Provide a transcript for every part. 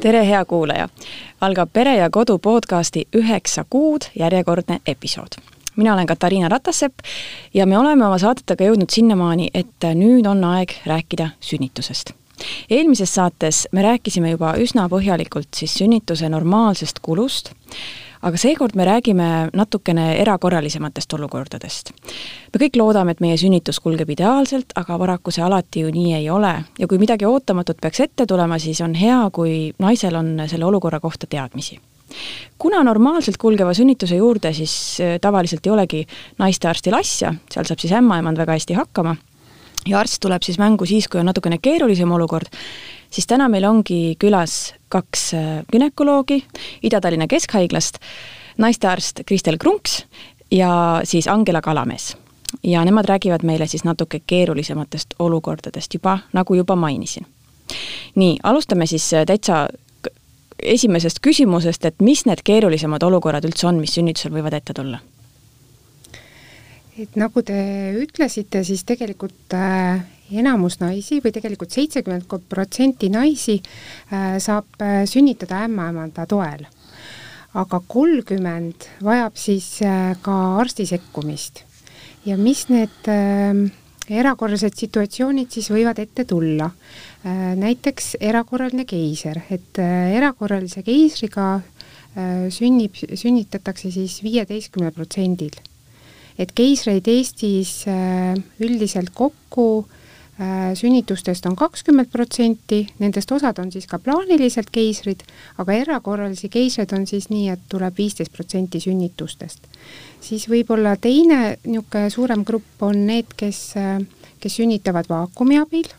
tere, hea kuulaja! algab Pere ja Kodu podcasti üheksa kuud järjekordne episood. mina olen Katariina Ratassepp ja me oleme oma saadetega jõudnud sinnamaani, et nüüd on aeg rääkida sünnitusest. eelmises saates me rääkisime juba üsna põhjalikult siis sünnituse normaalsest kulust, aga seekord me räägime natukene erakorralisematest olukordadest. me kõik loodame, et meie sünnitus kulgeb ideaalselt, aga paraku see alati ju nii ei ole ja kui midagi ootamatut peaks ette tulema, siis on hea, kui naisel on selle olukorra kohta teadmisi kuna normaalselt kulgeva sünnituse juurde siis äh, tavaliselt ei olegi naistearstil asja, seal saab siis ämmaemand väga hästi hakkama ja arst tuleb siis mängu siis, kui on natukene keerulisem olukord, siis täna meil ongi külas kaks äh, günekoloogi Ida-Tallinna Keskhaiglast, naistearst Kristel Krunks ja siis Angela Kalamees. ja nemad räägivad meile siis natuke keerulisematest olukordadest juba, nagu juba mainisin. nii, alustame siis äh, täitsa esimesest küsimusest, et mis need keerulisemad olukorrad üldse on, mis sünnitusel võivad ette tulla? Et nagu te ütlesite, siis tegelikult äh, enamus naisi või tegelikult seitsekümmend protsenti naisi äh, saab äh, sünnitada ämmaemanda toel. aga kolmkümmend vajab siis äh, ka arsti sekkumist. ja mis need erakorralised situatsioonid siis võivad ette tulla. näiteks erakorraline keiser, et erakorralise keisriga sünnib, sünnitatakse siis viieteistkümnel protsendil. Et keisreid Eestis üldiselt kokku Äh, sünnitustest on kakskümmend protsenti, nendest osad on siis ka plaaniliselt keisrid, aga erakorralisi keisreid on siis nii, et tuleb viisteist protsenti sünnitustest. siis võib-olla teine niisugune suurem grupp on need, kes, äh, kes sünnitavad vaakumi abil,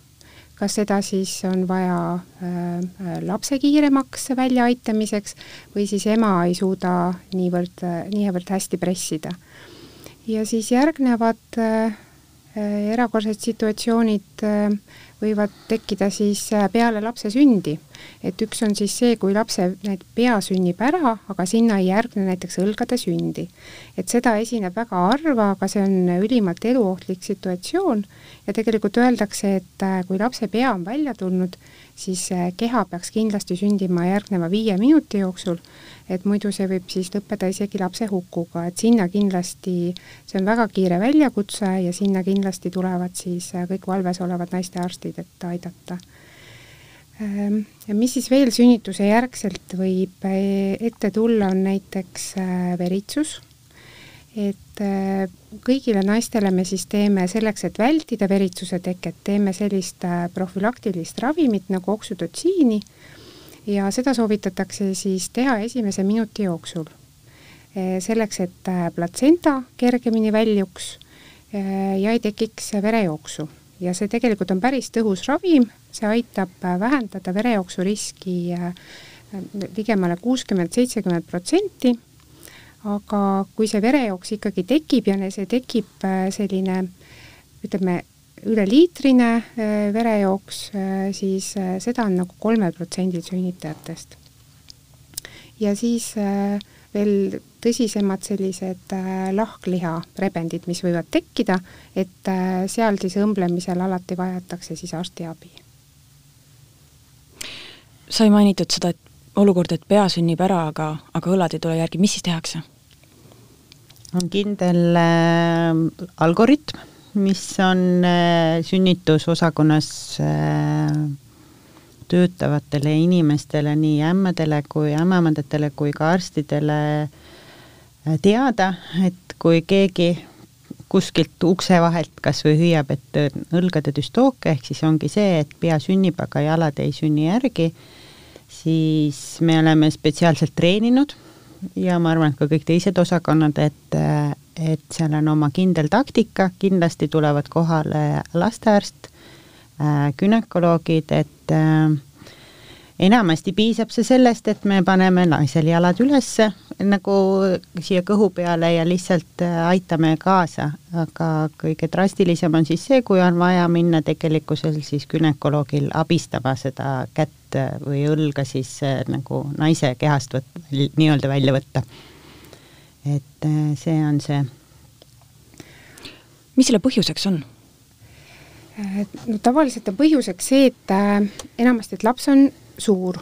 kas seda siis on vaja äh, lapse kiiremaks väljaaitamiseks või siis ema ei suuda niivõrd, niivõrd hästi pressida. Ja siis järgnevad äh, Äh, erakordsed situatsioonid äh, võivad tekkida siis peale lapse sündi. et üks on siis see, kui lapse need pea sünnib ära, aga sinna ei järgne näiteks õlgade sündi. et seda esineb väga harva, aga see on ülimalt eluohtlik situatsioon ja tegelikult öeldakse, et kui lapse pea on välja tulnud, siis keha peaks kindlasti sündima järgneva viie minuti jooksul et muidu see võib siis lõppeda isegi lapse hukuga, et sinna kindlasti, see on väga kiire väljakutse ja sinna kindlasti tulevad siis äh, kõik valves olevad naistearstid, et aidata. Ähm, ja mis siis veel sünnituse järgselt võib äh, ette tulla, on näiteks äh, veritsus, et kõigile naistele me siis teeme selleks, et vältida veritsuse teket, teeme sellist profülaktilist ravimit nagu oksüdotsiini ja seda soovitatakse siis teha esimese minuti jooksul. Eh, selleks, et platsenta kergemini väljuks eh, ja ei tekiks verejooksu ja see tegelikult on päris tõhus ravim, see aitab äh, vähendada verejooksu riski ligemale kuuskümmend, seitsekümmend protsenti, aga kui see verejooks ikkagi tekib ja see tekib selline ütleme, üleliitrine äh, verejooks, äh, siis äh, seda on nagu kolmel protsendil sünnitajatest. ja siis veel tõsisemad sellised lahkliha rebendid, mis võivad tekkida, et seal siis õmblemisel alati vajatakse siis arstiabi. sai mainitud seda, et olukord, et pea sünnib ära, aga, aga õlad ei tule järgi, mis siis tehakse? on kindel äh, algoritm mis on äh, sünnitusosakonnas äh, töötavatele inimestele, nii ämmadele kui ämmaemandatele kui ka arstidele äh, teada, et kui keegi kuskilt ukse vahelt kas või hüüab, et õlgade düstookia, ehk siis ongi see, et pea sünnib, aga jalad ei sünni järgi, siis me oleme spetsiaalselt treeninud ja ma arvan, et ka kõik teised osakonnad, et, et seal on oma kindel taktika, kindlasti tulevad kohale lastearst, gümnakoloogid, et äh, enamasti piisab see sellest, et me paneme naisel jalad üles nagu siia kõhu peale ja lihtsalt äh, aitame kaasa, aga kõige drastilisem on siis see, kui on vaja minna tegelikkusel siis gümnakoloogil abistama seda kätt või õlga siis äh, nagu naise kehast võt-, nii-öelda välja võtta. et äh, see on see. mis selle põhjuseks on? no tavaliselt on põhjuseks see, et enamasti, et laps on suur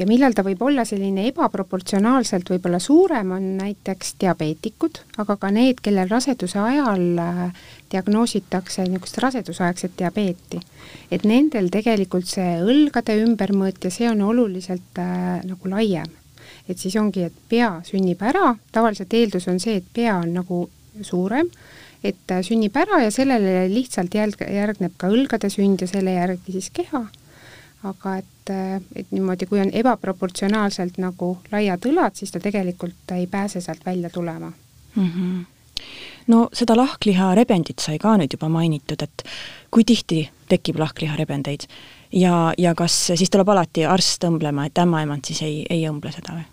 ja millal ta võib olla selline ebaproportsionaalselt võib-olla suurem, on näiteks diabeetikud, aga ka need, kellel raseduse ajal äh, diagnoositakse niisugust rasedusaegset diabeeti. et nendel tegelikult see õlgade ümbermõõt ja see on oluliselt äh, nagu laiem. et siis ongi, et pea sünnib ära, tavaliselt eeldus on see, et pea on nagu suurem, et äh, sünnib ära ja sellele lihtsalt jälg-, järgneb ka õlgade sünd ja selle järgi siis keha aga et, et niimoodi, kui on ebaproportsionaalselt nagu laiad õlad, siis ta tegelikult ei pääse sealt välja tulema mm. -hmm. no seda lahkliharebendit sai ka nüüd juba mainitud, et kui tihti tekib lahkliharebendeid ja, ja kas siis tuleb alati arst õmblema, et ämmaemand siis ei, ei õmble seda või?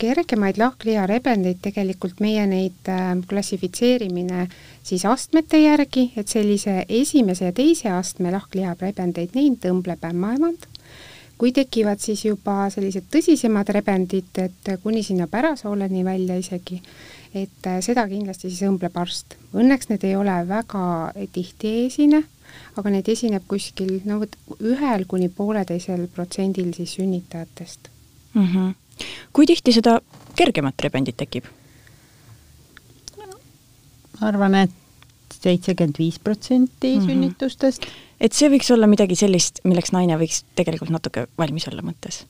Kergemaid lahkliharebendeid tegelikult meie neid äh, klassifitseerimine siis astmete järgi, et sellise esimese ja teise astme lahkliharebendeid, neid tõmbleb ämmaemand. kui tekivad siis juba sellised tõsisemad rebendid, et kuni sinna pärasooleni välja isegi, et äh, seda kindlasti siis õmbleb arst. Õnneks need ei ole väga tihti esine, aga neid esineb kuskil no vot ühel kuni pooleteisel protsendil siis sünnitajatest mm. -hmm kui tihti seda kergemat rebendit tekib? ma arvan, et seitsekümmend viis protsenti mhm. sünnitustest. et see võiks olla midagi sellist, milleks naine võiks tegelikult natuke valmis olla mõttes?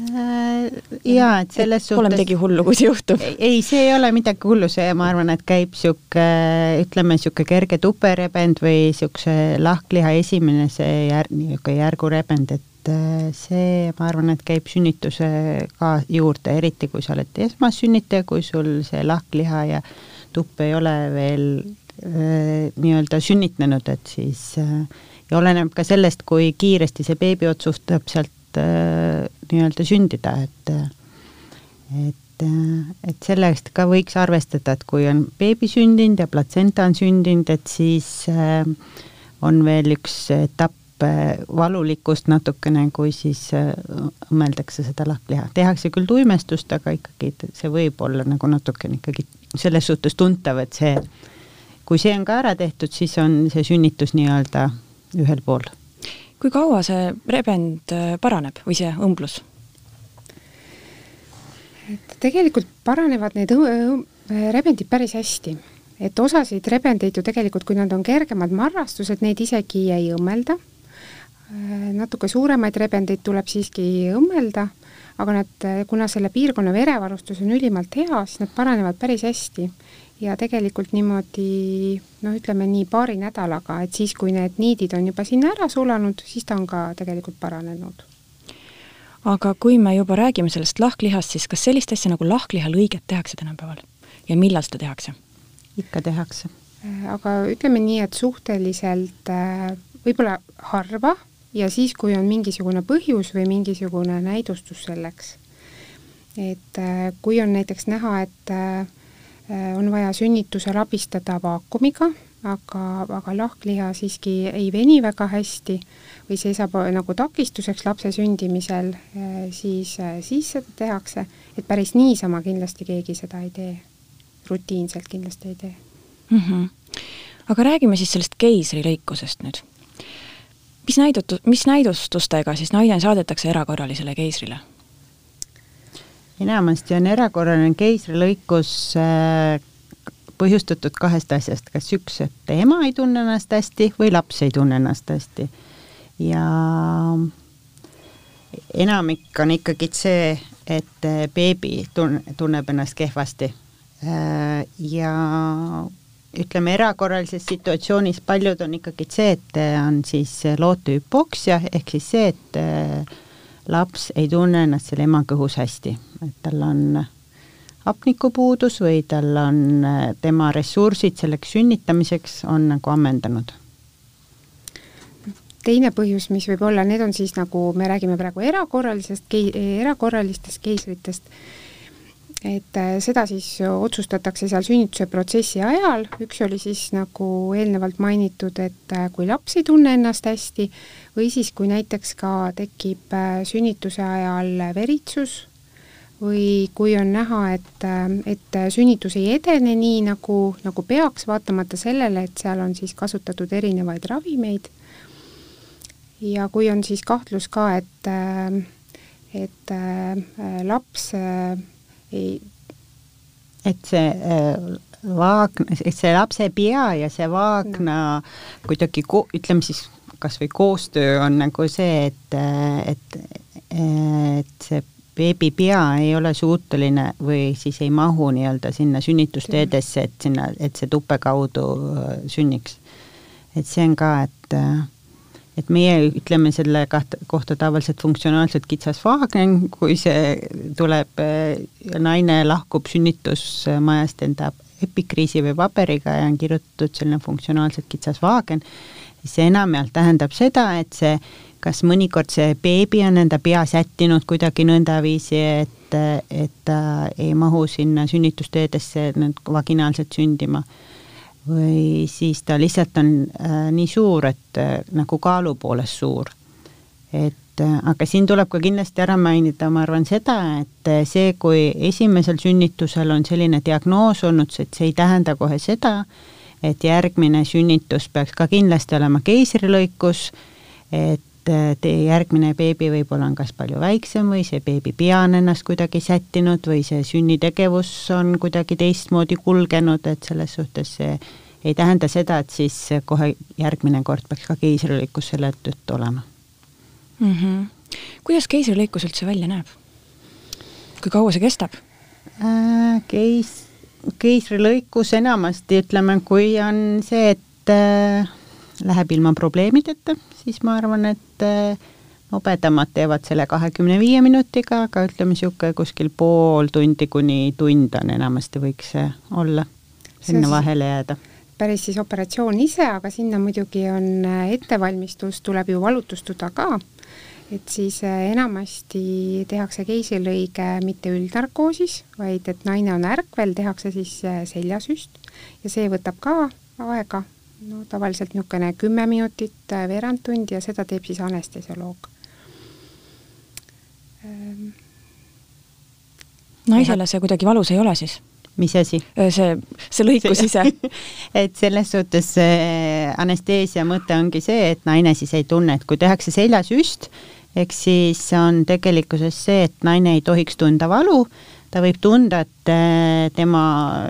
Äh, jaa, et selles et suhtes pole midagi hullu, kui see juhtub? ei, see ei ole midagi hullu, see ma arvan, et käib niisugune, ütleme niisugune kerge tuperebend või niisuguse lahkliha esimene see jär-, niisugune järgurebend, et see, ma arvan, et käib sünnituse ka juurde, eriti kui sa oled esmassünnitaja, kui sul see lahkliha ja tupp ei ole veel äh, nii-öelda sünnitanud, et siis äh, ja oleneb ka sellest, kui kiiresti see beebi otsustab sealt äh, nii-öelda sündida, et et, äh, et selle eest ka võiks arvestada, et kui on beebi sündinud ja platsenta on sündinud, et siis äh, on veel üks etapp valulikkust natukene, kui siis äh, õmmeldakse seda lahkliha. tehakse küll tuimestust, aga ikkagi see võib olla nagu natukene ikkagi selles suhtes tuntav, et see, kui see on ka ära tehtud, siis on see sünnitus nii-öelda ühel pool. kui kaua see rebend äh, paraneb või see õmblus? et tegelikult paranevad need rebendid päris hästi et osasid rebendeid ju tegelikult, kui nad on kergemad marrastused, neid isegi ei õmmelda natuke suuremaid rebendeid tuleb siiski õmmelda, aga nad, äh, kuna selle piirkonna verevarustus on ülimalt hea, siis nad paranevad päris hästi. ja tegelikult niimoodi noh, ütleme nii paari nädalaga, et siis, kui need niidid on juba sinna ära sulanud, siis ta on ka tegelikult paranenud. aga kui me juba räägime sellest lahklihast, siis kas sellist asja nagu lahklihalõiget tehakse tänapäeval ja millal seda tehakse? ikka tehakse. Äh, aga ütleme nii, et suhteliselt võib-olla harva ja siis, kui on mingisugune põhjus või mingisugune näidustus selleks. et äh, kui on näiteks näha, et äh, on vaja sünnitusel abistada vaakumiga, aga, aga lahkliha siiski ei veni väga hästi või see saab nagu takistuseks lapse sündimisel, äh, siis, siis seda tehakse, et päris niisama kindlasti keegi seda ei tee. rutiinselt kindlasti ei tee mm. -hmm. aga räägime siis sellest keisrilõikusest nüüd mis näidutu-, mis näidustustega siis naine saadetakse erakorralisele keisrile? enamasti on erakorraline keisrilõikus äh, põhjustatud kahest asjast, kas üks, et ema ei tunne ennast hästi või laps ei tunne ennast hästi. ja enamik on ikkagi see, et beebi tun-, tunneb ennast kehvasti. ja ütleme, erakorralises situatsioonis paljud on ikkagi see, et on siis lootehüpoksia, ehk siis see, et laps ei tunne ennast selle ema kõhus hästi, et tal on hapnikupuudus või tal on tema ressursid selleks sünnitamiseks on nagu ammendanud. Teine põhjus, mis võib olla, need on siis nagu, me räägime praegu erakorralisest, erakorralistest keisritest, et äh, seda siis otsustatakse seal sünnituse protsessi ajal, üks oli siis nagu eelnevalt mainitud, et äh, kui laps ei tunne ennast hästi või siis, kui näiteks ka tekib äh, sünnituse ajal veritsus või kui on näha, et, et sünnitus ei edene nii, nagu, nagu peaks, vaatamata sellele, et seal on siis kasutatud erinevaid ravimeid. Ja kui on siis kahtlus ka, et, äh, et äh, laps äh, et see vaagna, et see lapse pea ja see vaagna kuidagi ko-, ütleme siis kas või koostöö on nagu see, et, et, et see beebi pea ei ole suuteline või siis ei mahu nii-öelda sinna sünnitusteedesse, et sinna, et see tuppe kaudu sünniks. et see on ka, et äh, et meie ütleme selle kohta tavaliselt funktsionaalselt kitsas vaagen, kui see tuleb, naine lahkub sünnitusmajast enda epikriisi või paberiga ja on kirjutatud selline funktsionaalselt kitsas vaagen, see enamjaolt tähendab seda, et see kas mõnikord see beebi on enda pea sättinud kuidagi nõndaviisi, et, et ta ei mahu sinna sünnitusteedesse vaginaalselt sündima või siis ta lihtsalt on äh, nii suur, et äh, nagu kaalu poolest suur. et äh, aga siin tuleb ka kindlasti ära mainida, ma arvan seda, et äh, see, kui esimesel sünnitusel on selline diagnoos olnud, et see ei tähenda kohe seda, et järgmine sünnitus peaks ka kindlasti olema keisrilõikus, et teie järgmine beebi võib-olla on kas palju väiksem või see beebi pea on ennast kuidagi sättinud või see sünnitegevus on kuidagi teistmoodi kulgenud, et selles suhtes see ei tähenda seda, et siis kohe järgmine kord peaks ka keisrilõikus selle tõttu olema mm. -hmm. kuidas keisrilõikus üldse välja näeb? kui kaua see kestab äh,? Keis-, keisrilõikus enamasti ütleme, kui on see, et äh, läheb ilma probleemideta, siis ma arvan, et äh, nobedamad teevad selle kahekümne viie minutiga, aga ütleme niisugune kuskil pool tundi kuni tund on enamasti võiks see olla, sinna vahele jääda. päris siis operatsioon ise, aga sinna muidugi on äh, ettevalmistus, tuleb ju valutustuda ka, et siis äh, enamasti tehakse keisrilõige mitte üldnarkoosis, vaid et naine on ärkvel, tehakse siis seljasüst. Ja see võtab ka aega, no tavaliselt niisugune kümme minutit, veerand tundi ja seda teeb siis anestesioloog ähm.. naisele see kuidagi valus ei ole siis? mis asi? see, see lõikus ise et selles suhtes anesteesia mõte ongi see, et naine siis ei tunne, et kui tehakse seljasüst, eks siis on tegelikkuses see, et naine ei tohiks tunda valu, ta võib tunda, et tema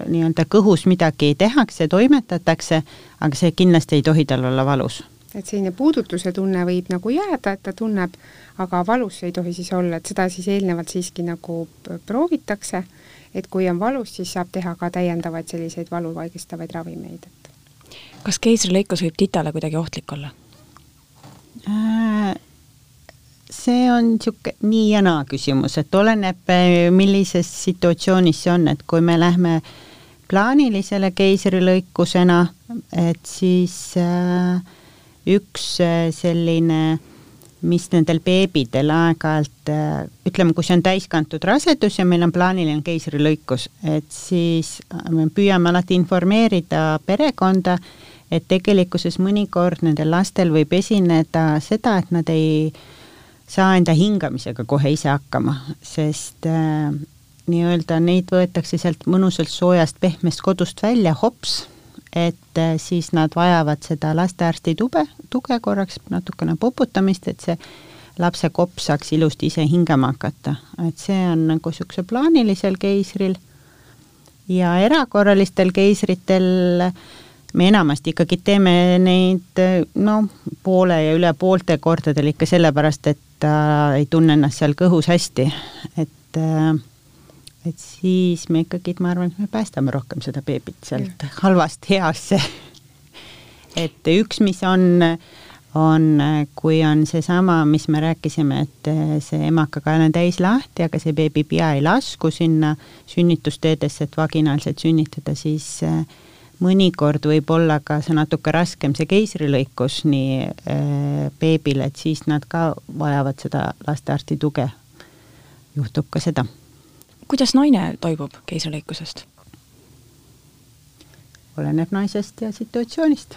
nii-öelda kõhus midagi tehakse, toimetatakse, aga see kindlasti ei tohi tal olla valus et selline puudutuse tunne võib nagu jääda, et ta tunneb, aga valus ei tohi siis olla, et seda siis eelnevalt siiski nagu proovitakse et kui on valus, siis saab teha ka täiendavaid selliseid valu vaigistavaid ravimeid, et. kas keisrilõikus võib titale kuidagi ohtlik olla äh,? See on niisugune nii ja naa küsimus, et oleneb, äh, millises situatsioonis see on, et kui me lähme plaanilisele keisrilõikusena, et siis äh, üks äh, selline äh, mis nendel beebidel aeg-ajalt, äh, ütleme, kui see on täiskantud rasedus ja meil on plaaniline keisrilõikus, et siis me püüame alati informeerida perekonda, et tegelikkuses mõnikord nendel lastel võib esineda seda, et nad ei saa enda hingamisega kohe ise hakkama, sest äh, nii-öelda neid võetakse sealt mõnusalt soojast pehmest kodust välja, hops, et äh, siis nad vajavad seda lastearsti tube, tuge korraks, natukene poputamist, et see lapse kops saaks ilusti ise hingama hakata, et see on nagu niisuguse plaanilisel keisril. Ja erakorralistel keisritel me enamasti ikkagi teeme neid noh, poole ja üle poolte kordadel ikka sellepärast, et ta ei tunne ennast seal kõhus hästi, et äh, et siis me ikkagi, ma arvan, et me päästame rohkem seda beebit sealt mm. halvast heasse et üks, mis on, on, kui on seesama, mis me rääkisime, et see emakakael on täis lahti, aga see beebi pea ei lasku sinna sünnitusteedesse, et vaginaalselt sünnitada, siis äh, mõnikord võib olla ka see natuke raskem, see keisrilõikus nii äh, beebile, et siis nad ka vajavad seda lastearsti tuge. juhtub ka seda. kuidas naine toibub keisrilõikusest? oleneb naisest ja situatsioonist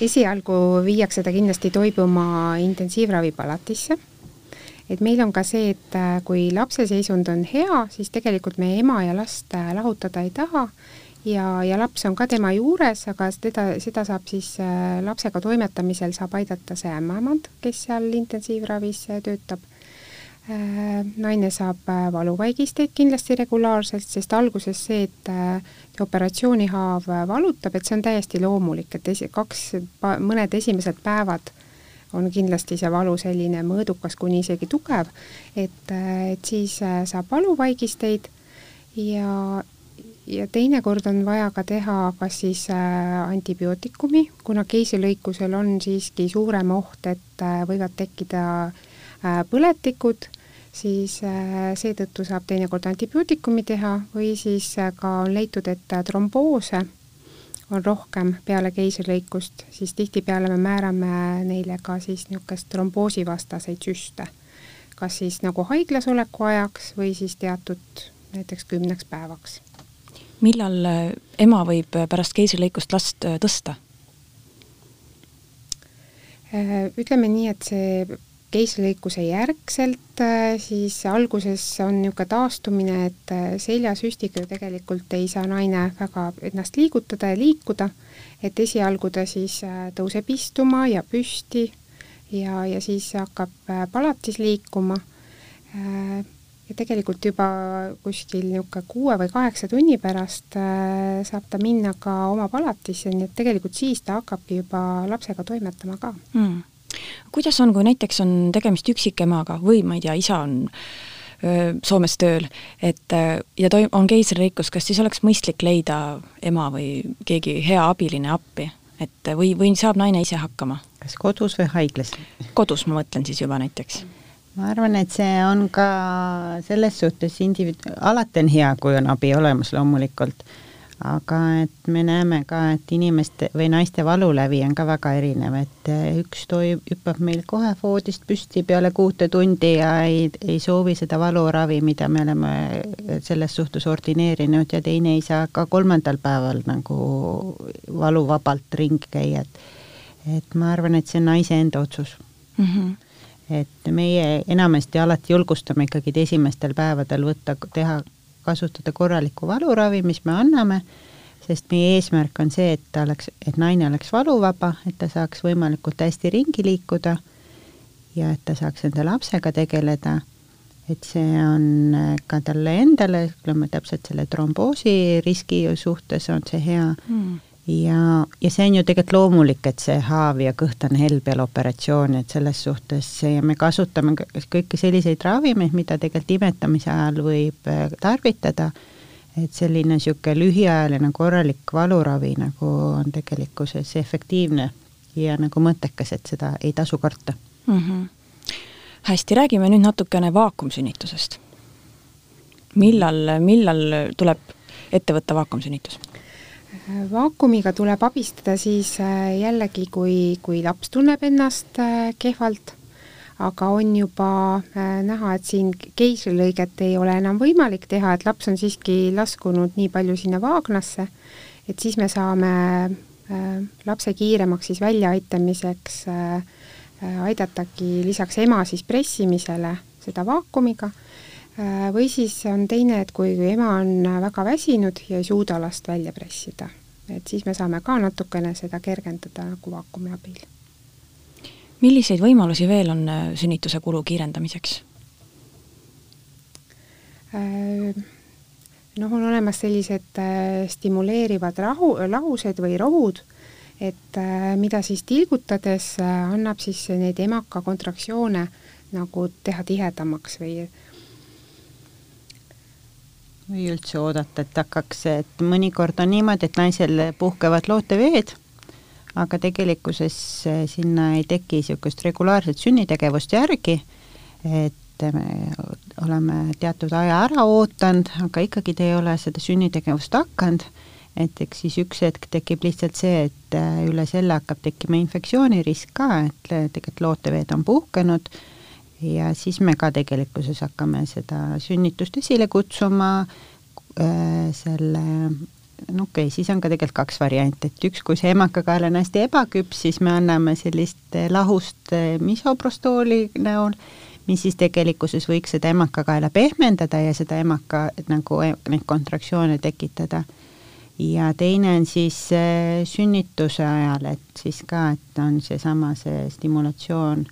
esialgu viiakse ta kindlasti toibuma intensiivravipalatisse et meil on ka see, et äh, kui lapse seisund on hea, siis tegelikult me ema ja last äh, lahutada ei taha ja, ja laps on ka tema juures, aga teda, seda saab siis äh, lapsega toimetamisel saab aidata see ämmaemand, kes seal intensiivravis töötab. Äh, naine saab äh, valuvaigisteid kindlasti regulaarselt, sest alguses see, et äh, operatsioonihaav valutab, et see on täiesti loomulik, et esi-, kaks, mõned esimesed päevad on kindlasti see valu selline mõõdukas kuni isegi tugev, et, et siis saab valuvaigisteid. Ja ja teinekord on vaja ka teha kas siis antibiootikumi, kuna keisrilõikusel on siiski suurem oht, et võivad tekkida põletikud siis äh, seetõttu saab teinekord antibiootikumi teha või siis äh, ka on leitud, et äh, tromboose on rohkem peale keisrilõikust, siis tihtipeale me määrame neile ka siis niisugust tromboosivastaseid süste. kas siis nagu haiglas oleku ajaks või siis teatud näiteks kümneks päevaks. Millal ema võib pärast keisrilõikust last tõsta? ütleme nii, et see keisrilõikuse järgselt äh, siis alguses on niisugune taastumine, et äh, seljasüstiga tegelikult ei saa naine väga ennast liigutada ja liikuda, et esialgu ta siis äh, tõuseb istuma ja püsti ja, ja siis hakkab palatis liikuma ja tegelikult juba kuskil niisugune kuue või kaheksa tunni pärast saab ta minna ka oma palatisse, nii et tegelikult siis ta hakkabki juba lapsega toimetama ka mm kuidas on, kui näiteks on tegemist üksikemaga või ma ei tea, isa on öö, Soomes tööl, et ja toim-, on keisrilõikus, kas siis oleks mõistlik leida ema või keegi hea abiline appi? et või, või saab naine ise hakkama? kas kodus või haiglas? kodus ma mõtlen siis juba näiteks ma arvan, et see on ka selles suhtes individu-, alati on hea, kui on abi olemas loomulikult aga et me näeme ka, et inimeste või naiste valulävi on ka väga erinev, et eh, üks toim-, hüppab meil kohe voodist püsti peale kuute tundi ja ei, ei soovi seda valuravi, mida me oleme selles suhtes ordineerinud ja teine ei saa ka kolmandal päeval nagu valuvabalt ringi käia, et et ma arvan, et see on naise enda otsus mm. -hmm et meie enamasti alati julgustame ikkagi esimestel päevadel võtta, teha kasutada korralikku valuravi, mis me anname, sest meie eesmärk on see, et ta oleks, et naine oleks valuvaba, et ta saaks võimalikult hästi ringi liikuda ja et ta saaks enda lapsega tegeleda, et see on ka talle endale, ütleme täpselt selle tromboosi riski suhtes on see hea. Mm ja, ja see on ju tegelikult loomulik, et see haav ja kõht on hell peale operatsiooni, et selles suhtes ja me kasutame kõiki selliseid ravimeid, mida tegelikult imetamise ajal võib äh, tarvitada, et selline niisugune lühiajaline korralik valuravi nagu on tegelikkuses efektiivne ja nagu mõttekas, et seda ei tasu karta mm. -hmm. hästi, räägime nüüd natukene vaakumsünnitusest. millal, millal tuleb ette võtta vaakumsünnitus? Vaakumiga tuleb abistada siis äh, jällegi, kui, kui laps tunneb ennast äh, kehvalt, aga on juba äh, näha, et siin keisrilõiget ei ole enam võimalik teha, et laps on siiski laskunud nii palju sinna vaagnasse, et siis me saame lapse kiiremaks siis väljaaitamiseks aidatagi lisaks ema siis pressimisele seda vaakumiga või siis on teine, et kui ema on väga väsinud ja ei suuda last välja pressida, et siis me saame ka natukene seda kergendada nagu vaakumi abil. milliseid võimalusi veel on äh, sünnituse kulu kiirendamiseks? Äh, noh, on olemas sellised stimuleerivad rahu, lahused või rohud, et äh, mida siis tilgutades äh, annab siis neid emaka kontraktsioone nagu teha tihedamaks või või üldse oodata, et hakkaks, et mõnikord on niimoodi, et naisel puhkevad looteveed, aga tegelikkuses eh, sinna ei teki niisugust regulaarset sünnitegevust järgi, et me oleme teatud aja ära ootanud, aga ikkagi te ei ole seda sünnitegevust hakanud, et eks siis üks hetk tekib lihtsalt see, et eh, üle selle hakkab tekkima infektsioonirisk ka, et tegelikult looteveed on puhkenud ja siis me ka tegelikkuses hakkame seda sünnitust esile kutsuma äh,, selle no okei okay,, siis on ka tegelikult kaks varianti, et üks, kui see emakakael on hästi ebaküps, siis me anname sellist lahust äh, misoprostooli näol, mis siis tegelikkuses võiks seda emakakaela pehmendada ja seda emaka nagu e-, neid kontraktsioone tekitada. ja teine on siis äh, sünnituse ajal, et siis ka, et on seesama see stimulatsioon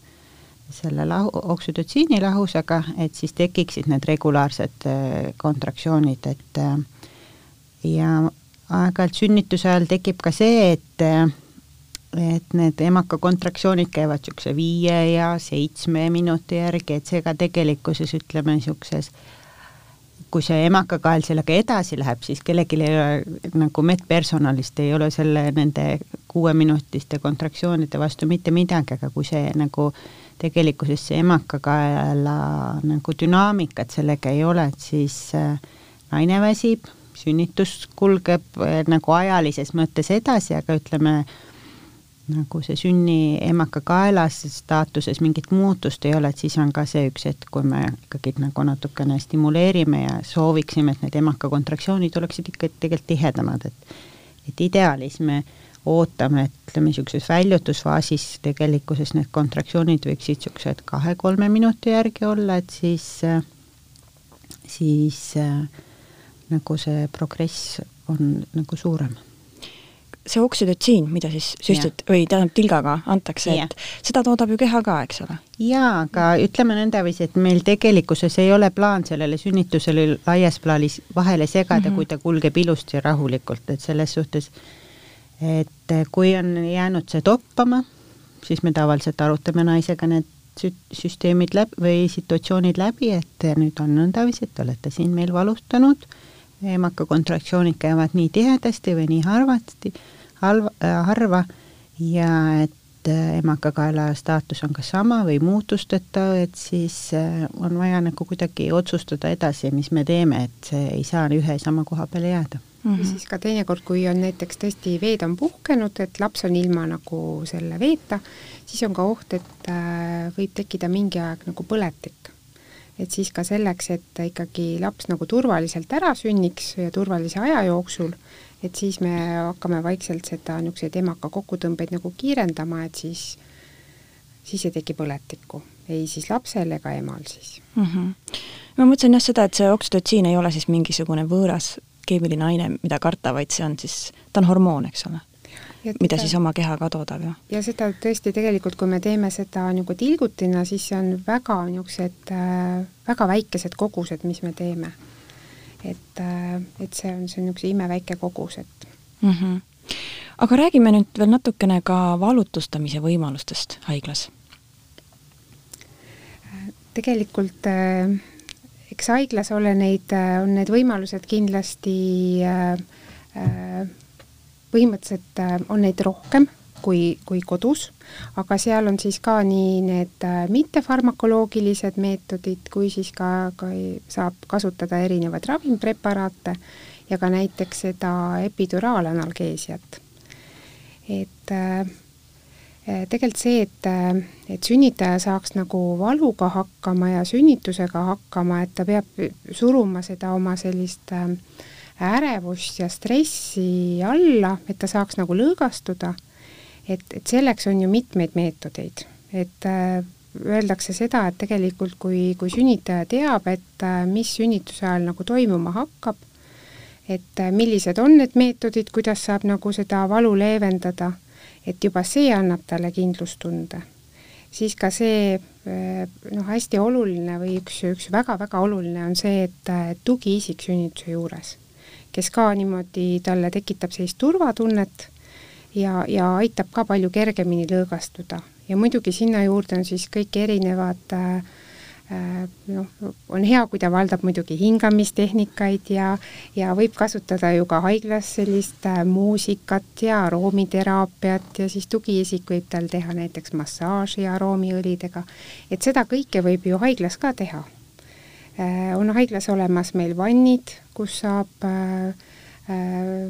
selle lahu, oksüdotsiini lahusega, et siis tekiksid need regulaarsed äh, kontraktsioonid, et äh, ja aeg-ajalt sünnituse ajal tekib ka see, et äh, et need emaka kontraktsioonid käivad niisuguse viie ja seitsme minuti järgi, et see ka tegelikkuses ütleme niisuguses kui see emakakael sellega edasi läheb, siis kellelgi ei ole nagu medpersonalist ei ole selle nende kuueminutiste kontraktsioonide vastu mitte midagi, aga kui see nagu äh, tegelikkuses see emakakaela nagu dünaamikat sellega ei ole, et siis äh, naine väsib, sünnitus kulgeb äh, nagu ajalises mõttes edasi, aga ütleme, nagu see sünni emakakaelas staatuses mingit muutust ei ole, et siis on ka see üks hetk, kui me ikkagi nagu natukene stimuleerime ja sooviksime, et need emakakontraktsioonid oleksid ikka tegelikult tihedamad, et et ideaalis me äh, ootame, et ütleme, niisuguses väljutusfaasis tegelikkuses need kontraktsioonid võiksid niisugused kahe-kolme minuti järgi olla, et siis, siis nagu see progress on nagu suurem see oksüdotsiin, mida siis süstid või tähendab tilgaga antakse, et seda toodab ju keha ka, eks ole? jaa, aga ütleme nõndaviisi, et meil tegelikkuses ei ole plaan sellele sünnitusele laias plaanis vahele segada mm, -hmm. kui ta kulgeb ilusti ja rahulikult, et selles suhtes äh, et eh, kui on jäänud see toppama, siis me tavaliselt arutame naisega need süsteemid läbi või situatsioonid läbi, et nüüd on nõndaviisi, et te olete siin meil valustanud, emakakontraktsioonid käivad nii tihedasti või nii harvasti, halva äh,, harva ja et emakakaela staatus on kas sama või muutusteta, et siis on vaja nagu kuidagi otsustada edasi, mis me teeme, et see ei saa ühe ja sama koha peale jääda mm. -hmm. ja siis ka teinekord, kui on näiteks tõesti veed on puhkenud, et laps on ilma nagu selle veeta, siis on ka oht, et äh, võib tekkida mingi aeg nagu põletik. et siis ka selleks, et ikkagi laps nagu turvaliselt ära sünniks ja turvalise aja jooksul, et siis me hakkame vaikselt seda niisuguseid emaka kokkutõmbeid nagu kiirendama, et siis, siis ei teki põletikku, ei siis lapsel ega emal siis mm. -hmm ma mõtlesin jah seda, et see oksüdotsiin ei ole siis mingisugune võõras keemiline aine, mida karta, vaid see on siis, ta on hormoon, eks ole ja mida teda, siis oma keha ka toodab ju. ja seda tõesti tegelikult, kui me teeme seda nagu tilgutina, siis see on väga niisugused äh, väga väikesed kogused, mis me teeme. et äh,, et see on, see on niisuguse imeväike kogus, et mm. -hmm. aga räägime nüüd veel natukene ka valutustamise võimalustest haiglas. tegelikult äh, eks haiglas ole neid, äh, on need võimalused kindlasti äh, äh, põhimõtteliselt on neid rohkem kui, kui kodus, aga seal on siis ka nii need mittefarmakoloogilised meetodid, kui siis ka, ka saab kasutada erinevaid ravimpreparaate ja ka näiteks seda epiduraalanalgeesiat. et äh, tegelikult see, et, eh, et sünnitaja saaks nagu valuga hakkama ja sünnitusega hakkama, et ta peab suruma seda oma sellist eh, ärevust ja stressi alla, et ta saaks nagu lõõgastuda, et, et selleks on ju mitmeid meetodeid, et öeldakse seda, et tegelikult kui, kui sünnitaja teab, et mis sünnituse ajal nagu toimuma hakkab, et millised on need meetodid, kuidas saab nagu seda valu leevendada et juba see annab talle kindlustunde. siis ka see eh, noh, hästi oluline või üks, üks väga-väga oluline on see, et tugiisik sünnituse juures, kes ka niimoodi talle tekitab sellist turvatunnet ja, ja aitab ka palju kergemini lõõgastuda. ja muidugi sinna juurde on siis kõik erinevad äh noh, on hea, kui ta valdab muidugi hingamistehnikaid ja, ja võib kasutada ju ka haiglas sellist äh, muusikat ja aroomiterapiat ja siis tugiisik võib tal teha näiteks massaaži aroomiõlidega. et seda kõike võib ju haiglas ka teha äh,. on haiglas olemas meil vannid, kus saab äh, äh,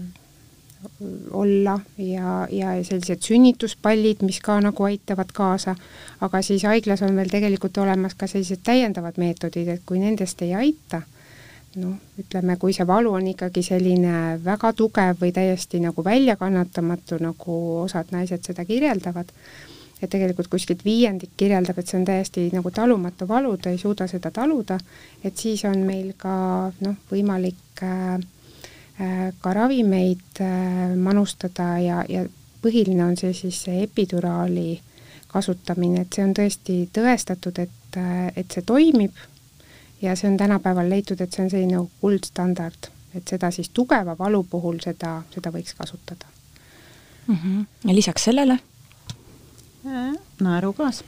olla ja, ja sellised sünnituspallid, mis ka nagu aitavad kaasa, aga siis haiglas on veel tegelikult olemas ka sellised täiendavad meetodid, et kui nendest ei aita, noh, ütleme, kui see valu on ikkagi selline väga tugev või täiesti nagu väljakannatamatu, nagu osad naised seda kirjeldavad, et tegelikult kuskilt viiendik kirjeldab, et see on täiesti nagu talumatu valu, ta ei suuda seda taluda, et siis on meil ka noh, võimalik äh, ka ravimeid äh, manustada ja, ja põhiline on see siis see epiduraali kasutamine, et see on tõesti tõestatud, et, äh, et see toimib ja see on tänapäeval leitud, et see on selline kuldstandard, et seda siis tugeva valu puhul seda, seda võiks kasutada mm. -hmm. ja lisaks sellele? naerugaas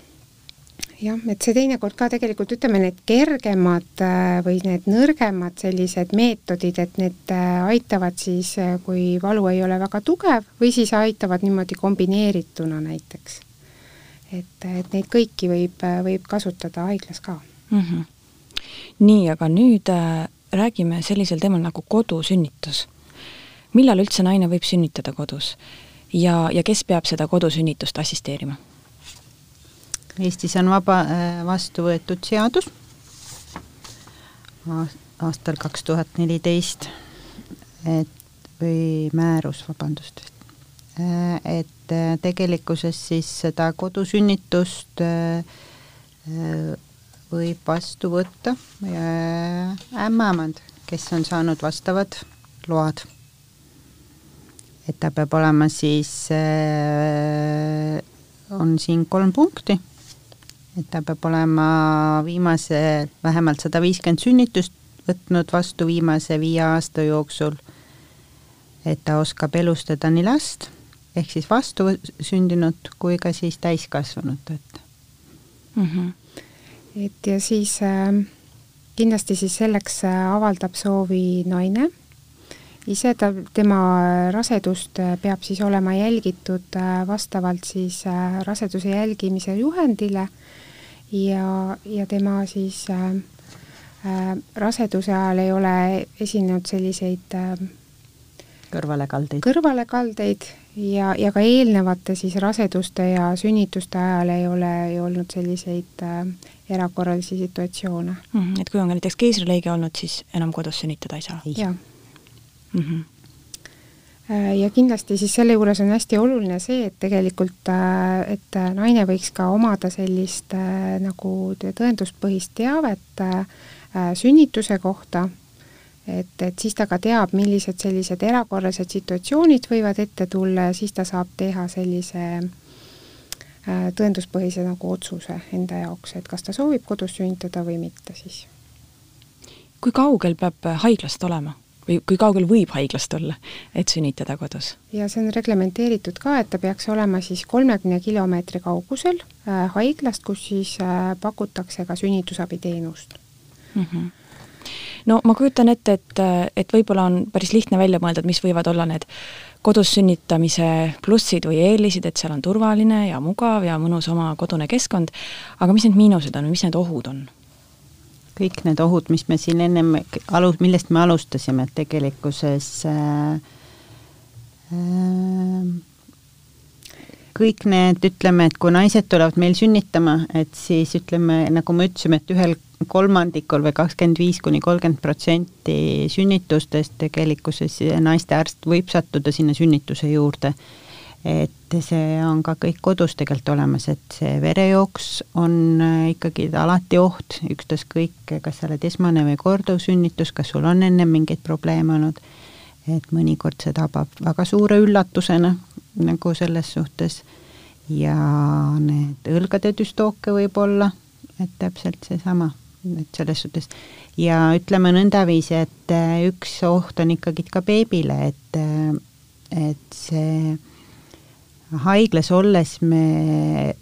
jah, et see teinekord ka tegelikult ütleme, need kergemad äh, või need nõrgemad sellised meetodid, et need äh, aitavad siis, äh, kui valu ei ole väga tugev või siis aitavad niimoodi kombineerituna näiteks. et, et neid kõiki võib, võib kasutada haiglas ka mm. -hmm. nii, aga nüüd räägime sellisel teemal nagu kodusünnitus. millal üldse naine võib sünnitada kodus ja, ja kes peab seda kodusünnitust assisteerima? Eestis on vaba, äh, vastu võetud seadus aastal kaks tuhat neliteist, et või määrus, vabandust, äh, et äh, tegelikkuses siis seda kodusünnitust võib vastu võtta ämmaemand, kes on saanud vastavad load. et ta peab olema siis, on siin kolm punkti et ta peab olema viimase vähemalt sada viiskümmend sünnitust võtnud vastu viimase viie aasta jooksul, et ta oskab elustada nii last ehk siis vastusündinut kui ka siis täiskasvanut, et mm. -hmm. et ja siis äh, kindlasti siis selleks äh, avaldab soovi naine ise, ta, tema rasedust äh, peab siis olema jälgitud äh, vastavalt siis raseduse jälgimise juhendile ja, ja tema siis äh, äh, raseduse ajal ei ole esinenud selliseid äh, kõrvalekaldeid, kõrvalekaldeid ja, ja ka eelnevate siis raseduste ja sünnituste ajal ei ole ju olnud selliseid äh, erakorralisi situatsioone mm. -hmm. et kui on ka näiteks keisrilõige olnud, siis enam kodus sünnitada ei saa? jah mm -hmm ja kindlasti siis selle juures on hästi oluline see, et tegelikult, äh, et naine võiks ka omada sellist äh, nagu tõenduspõhist teavet sünnituse kohta, et, et siis ta ka teab, millised sellised erakorralised situatsioonid võivad ette tulla ja siis ta saab teha sellise tõenduspõhise nagu otsuse enda jaoks, et kas ta soovib kodus sünnitada või mitte siis. kui kaugel peab haiglast olema? Või kui kaugel võib haiglast olla, et sünnitada kodus? ja see on reglementeeritud ka, et ta peaks olema siis kolmekümne kilomeetri kaugusel äh, haiglast, kus siis äh, pakutakse ka sünnitusabiteenust mm. -hmm no ma kujutan ette, et, et võib-olla on päris lihtne välja mõelda, et mis võivad olla need kodus sünnitamise plussid või eelised, et seal on turvaline ja mugav ja mõnus oma kodune keskkond, aga mis need miinused on või mis need ohud on? Kõik need ohud, mis me siin ennem alu-, millest me alustasime, et tegelikkuses äh, äh, kõik need, ütleme, et kui naised tulevad meil sünnitama, et siis ütleme, nagu me ütlesime, et ühel kolmandikul või kakskümmend viis kuni kolmkümmend protsenti sünnitustest tegelikkuses naistearst võib sattuda sinna sünnituse juurde et see on ka kõik kodus tegelikult olemas, et see verejooks on äh, ikkagi alati oht, ükstaskõik, kas sa oled esmane või korduvsünnitus, kas sul on enne mingeid probleeme olnud, et mõnikord see tabab väga suure üllatusena nagu selles suhtes. Ja need õlgade düstooke võib olla, et täpselt seesama, et selles suhtes. Ja ütleme nõndaviisi, et äh, üks oht on ikkagi ka beebile, et, äh, et see haiglas olles me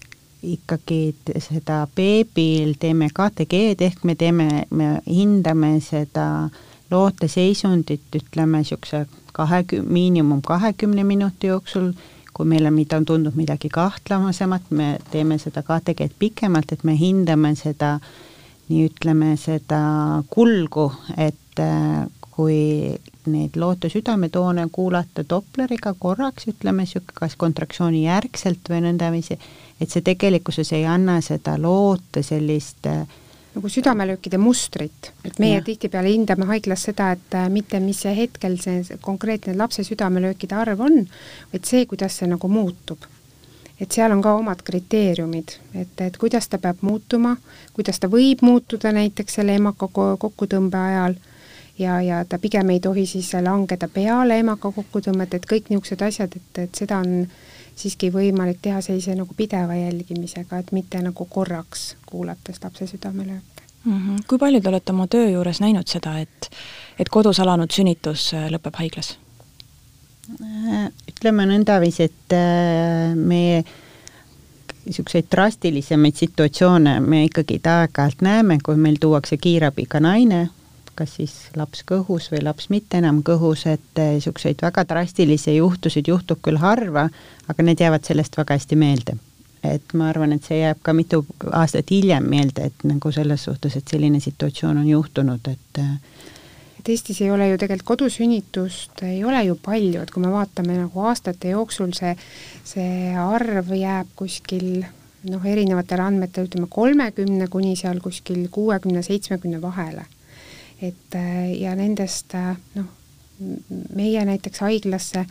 ikkagi seda beebil teeme KTG-d ehk me teeme, me hindame seda loote seisundit, ütleme niisuguse kahekümne, miinimum kahekümne minuti jooksul, kui meile mida tundub midagi kahtlamasemat, me teeme seda KTG-d pikemalt, et me hindame seda nii ütleme, seda kulgu, et kui neid loote südametoone kuulata Dopleriga korraks, ütleme niisugune kas kontraktsiooni järgselt või nõndaviisi, et see tegelikkuses ei anna seda loote sellist äh, nagu südamelöökide mustrit, et meie tihtipeale hindame haiglas seda, et äh, mitte mis see hetkel see konkreetne lapse südamelöökide arv on, vaid see, kuidas see nagu muutub. et seal on ka omad kriteeriumid, et, et kuidas ta peab muutuma, kuidas ta võib muutuda näiteks selle emaka kokkutõmbe ajal ja, ja ta pigem ei tohi siis langeda peale emaka kokkutõmmet, et kõik niisugused asjad, et, et seda on siiski võimalik teha sellise nagu pideva jälgimisega, et mitte nagu korraks kuulates lapse südamelööke mm. -hmm. kui palju te olete oma töö juures näinud seda, et, et kodus alanud sünnitus äh, lõpeb haiglas? Äh, ütleme nõndaviisi, et äh, me niisuguseid drastilisemaid situatsioone me ikkagi aeg-ajalt näeme, kui meil tuuakse kiirabiga naine kas siis laps kõhus või laps mitte enam kõhus, et niisuguseid väga drastilisi juhtusid juhtub küll harva, aga need jäävad sellest väga hästi meelde. et ma arvan, et see jääb ka mitu aastat hiljem meelde, et nagu selles suhtes, et selline situatsioon on juhtunud, et et Eestis ei ole ju tegelikult kodusünnitust ei ole ju palju, et kui me vaatame nagu aastate jooksul, see, see arv jääb kuskil noh, erinevatel andmetel ütleme kolmekümne kuni seal kuskil kuuekümne, seitsmekümne vahele et äh, ja nendest äh, noh, meie näiteks haiglasse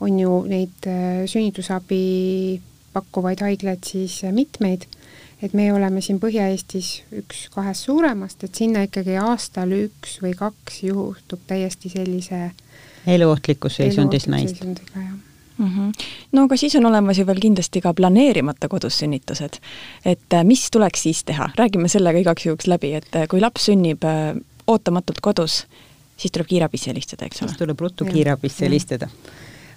on ju neid äh, sünnitusabi pakkuvaid haiglaid siis mitmeid, et me oleme siin Põhja-Eestis üks kahest suuremast, et sinna ikkagi aastal üks või kaks juhtub täiesti sellise eluohtlikus seisundis naist. Mm -hmm. no aga siis on olemas ju veel kindlasti ka planeerimata kodus sünnitused. et mis tuleks siis teha, räägime selle ka igaks juhuks läbi, et kui laps sünnib ootamatult kodus, siis tuleb kiirabisse helistada, eks ole? siis tuleb ruttu kiirabisse helistada.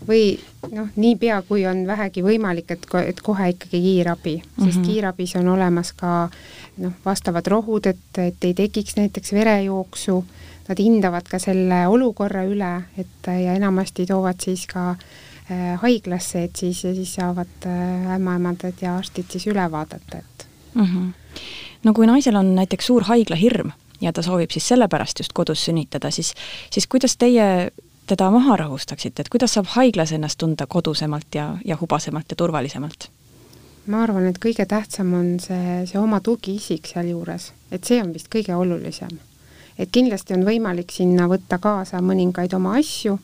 või noh, niipea, kui on vähegi võimalik, et, et kohe ikkagi kiirabi, sest mm -hmm. kiirabis on olemas ka noh, vastavad rohud, et, et ei tekiks näiteks verejooksu, nad hindavad ka selle olukorra üle, et ja enamasti toovad siis ka äh, haiglasse, et siis, siis saavad äh, ämmaemandad ja arstid siis üle vaadata, et mm. -hmm. no kui naisel on näiteks suur haiglahirm ja ta soovib siis sellepärast just kodus sünnitada, siis, siis kuidas teie teda maha rahustaksite, et kuidas saab haiglas ennast tunda kodusemalt ja, ja hubasemalt ja turvalisemalt? ma arvan, et kõige tähtsam on see, see oma tugiisik sealjuures, et see on vist kõige olulisem. et kindlasti on võimalik sinna võtta kaasa mõningaid oma asju,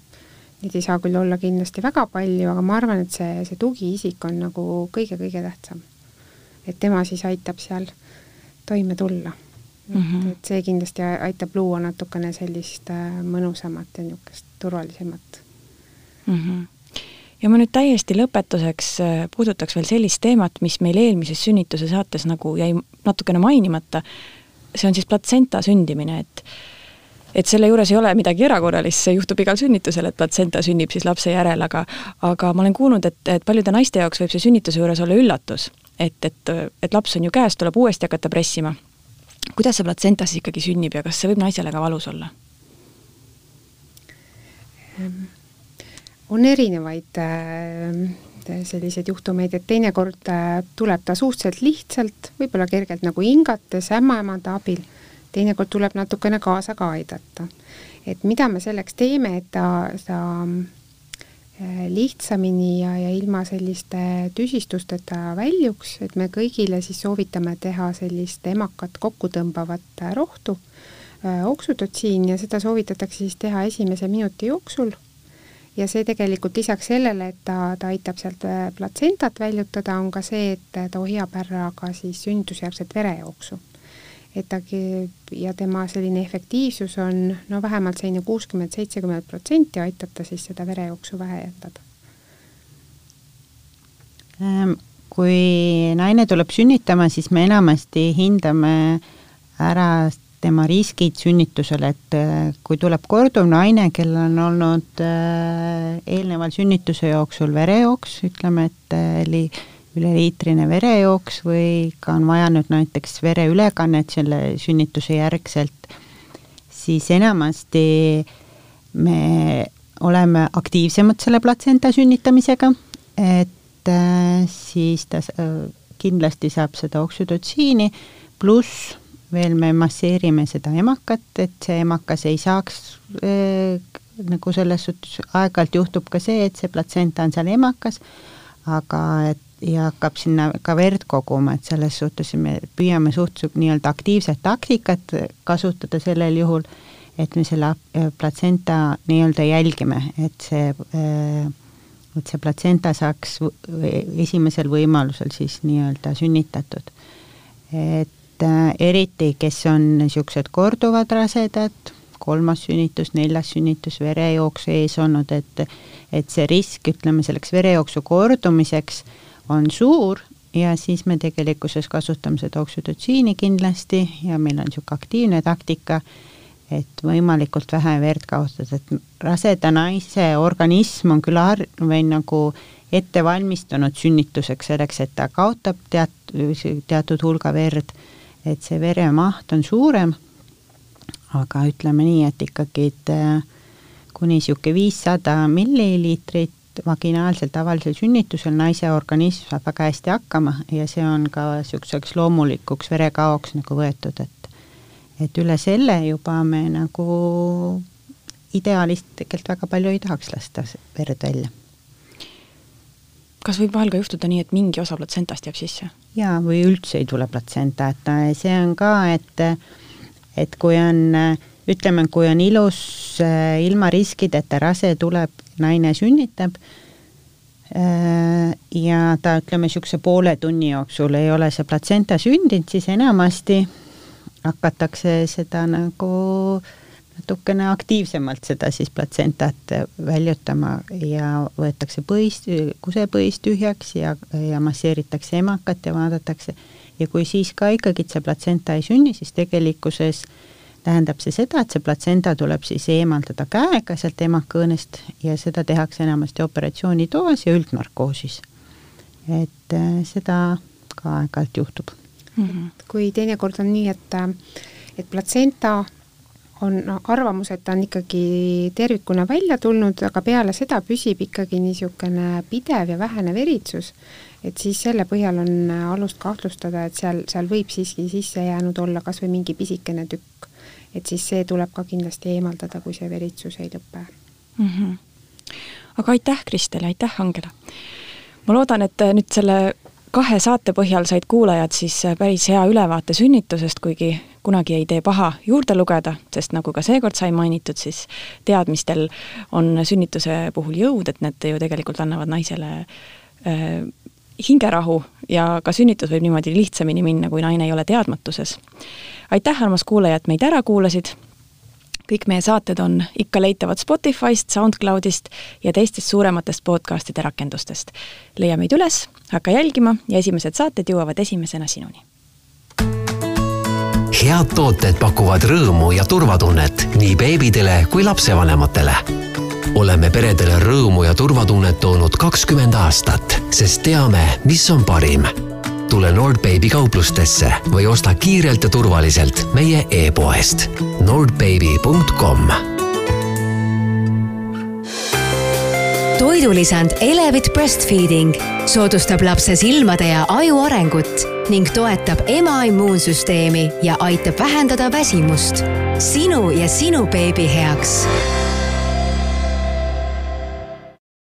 neid ei saa küll olla kindlasti väga palju, aga ma arvan, et see, see tugiisik on nagu kõige-kõige tähtsam. et tema siis aitab seal toime tulla mm. -hmm. et see kindlasti aitab luua natukene sellist äh, mõnusamat ja niisugust turvalisemat mm. -hmm ja ma nüüd täiesti lõpetuseks äh, puudutaks veel sellist teemat, mis meil eelmises sünnituse saates nagu jäi natukene mainimata, see on siis platsenta sündimine, et et selle juures ei ole midagi erakorralist, see juhtub igal sünnitusel, et platsenta sünnib siis lapse järel, aga aga ma olen kuulnud, et, et paljude naiste jaoks võib see sünnituse juures olla üllatus, et, et, et laps on ju käes, tuleb uuesti hakata pressima kuidas see platsenta siis ikkagi sünnib ja kas see võib naisele ka valus olla? Ehm, on erinevaid äh, selliseid juhtumeid, et teinekord äh, tuleb ta suhteliselt lihtsalt, võib-olla kergelt nagu hingates ämmaemanda abil, teinekord tuleb natukene kaasa ka aidata. et mida me selleks teeme, et ta, ta lihtsamini ja, ja ilma selliste tüsistusteta väljuks, et me kõigile siis soovitame teha sellist emakat kokku tõmbavat äh, rohtu, äh, oksüdotsiin ja seda soovitatakse siis teha esimese minuti jooksul. ja see tegelikult lisaks sellele, et ta, ta aitab sealt platsentat väljutada, on ka see, et ta hoiab ära ka siis sünnitusjärgset verejooksu et ta ja tema selline efektiivsus on no vähemalt selline kuuskümmend, seitsekümmend protsenti, aitab ta siis seda verejooksu vähendada. Ehm, kui naine tuleb sünnitama, siis me enamasti hindame ära tema riskid sünnitusele, et äh, kui tuleb korduv naine, kellel on olnud äh, eelneval sünnituse jooksul verejooks, ütleme, et li-, üleliitrine verejooks või ka on vaja nüüd näiteks vereülekannet selle sünnituse järgselt, siis enamasti me oleme aktiivsemad selle platsenta sünnitamisega, et siis ta kindlasti saab seda oksüdotsiini, pluss veel me masseerime seda emakat, et see emakas ei saaks äh, nagu selles suhtes, aeg-ajalt juhtub ka see, et see platsenta on seal emakas, aga et ja hakkab sinna ka verd koguma, et selles suhtes me püüame suhteliselt nii-öelda aktiivset taktikat kasutada sellel juhul, et me selle platsenta nii-öelda jälgime, et see äh, et see platsenta saaks esimesel võimalusel siis nii-öelda sünnitatud. et äh, eriti, kes on niisugused korduvad rasedad, kolmas sünnitus, neljas sünnitus, verejooks ees olnud, et et see risk, ütleme selleks verejooksu kordumiseks on suur ja siis me tegelikkuses kasutame seda oksüdotsiini kindlasti ja meil on niisugune aktiivne taktika et võimalikult vähe verd kaotada, et raseda naise organism on küll har-, või nagu ette valmistunud sünnituseks selleks, et ta kaotab teat-, teatud hulga verd, et see veremaht on suurem, aga ütleme nii, et ikkagi, et äh, kuni niisugune viissada milliliitrit vaginaalsel tavalisel sünnitusel naise organism saab väga hästi hakkama ja see on ka niisuguseks loomulikuks verekaoks nagu võetud, et et üle selle juba me nagu ideaalist tegelikult väga palju ei tahaks lasta verd välja. kas võib vahel ka juhtuda nii, et mingi osa platsentast jääb sisse? jaa, või üldse ei tule platsenta, et äh, see on ka, et et kui on, ütleme, kui on ilus äh, ilma riskideta rase tuleb, naine sünnitab, äh, ja ta, ütleme, niisuguse poole tunni jooksul ei ole see platsenta sündinud, siis enamasti hakatakse seda nagu natukene aktiivsemalt seda siis platsentat väljutama ja võetakse põis, kusepõis tühjaks ja, ja masseeritakse emakat ja vaadatakse, ja kui siis ka ikkagi see platsenta ei sünni, siis tegelikkuses tähendab see seda, et see platsenta tuleb siis eemaldada käega sealt emakõõnest ja seda tehakse enamasti operatsioonitoas ja üldnarkoosis. et äh, seda ka aeg-ajalt juhtub mm. -hmm. kui teinekord on nii, et, et platsenta on arvamus, et ta on ikkagi tervikuna välja tulnud, aga peale seda püsib ikkagi niisugune pidev ja vähene veritsus, et siis selle põhjal on alust kahtlustada, et seal, seal võib siiski sisse jäänud olla kas või mingi pisikene tükk. Et siis see tuleb ka kindlasti eemaldada, kui see veritsus ei lõpe mm. -hmm. aga aitäh, Kristel, aitäh, Angela! ma loodan, et nüüd selle kahe saate põhjal said kuulajad siis äh, päris hea ülevaate sünnitusest, kuigi kunagi ei tee paha juurde lugeda, sest nagu ka seekord sai mainitud, siis teadmistel on sünnituse puhul jõud, et need ju tegelikult annavad naisele äh, hingerahu ja ka sünnitus võib niimoodi lihtsamini minna, kui naine ei ole teadmatuses. aitäh, armas kuulaja, et meid ära kuulasid kõik meie saated on ikka leitavad Spotify'st, SoundCloudist ja teistest suurematest podcast'ide rakendustest. leia meid üles, hakka jälgima ja esimesed saated jõuavad esimesena sinuni. head tooted pakuvad rõõmu ja turvatunnet nii beebidele kui lapsevanematele. Oleme peredele rõõmu ja turvatunnet toonud kakskümmend aastat, sest teame, mis on parim tule Nordbaby kauplustesse või osta kiirelt ja turvaliselt meie e-poest nordbaby.com. toidulisand Elevit Breastfeeding soodustab lapse silmade ja aju arengut ning toetab ema immuunsüsteemi ja aitab vähendada väsimust. sinu ja sinu beebi heaks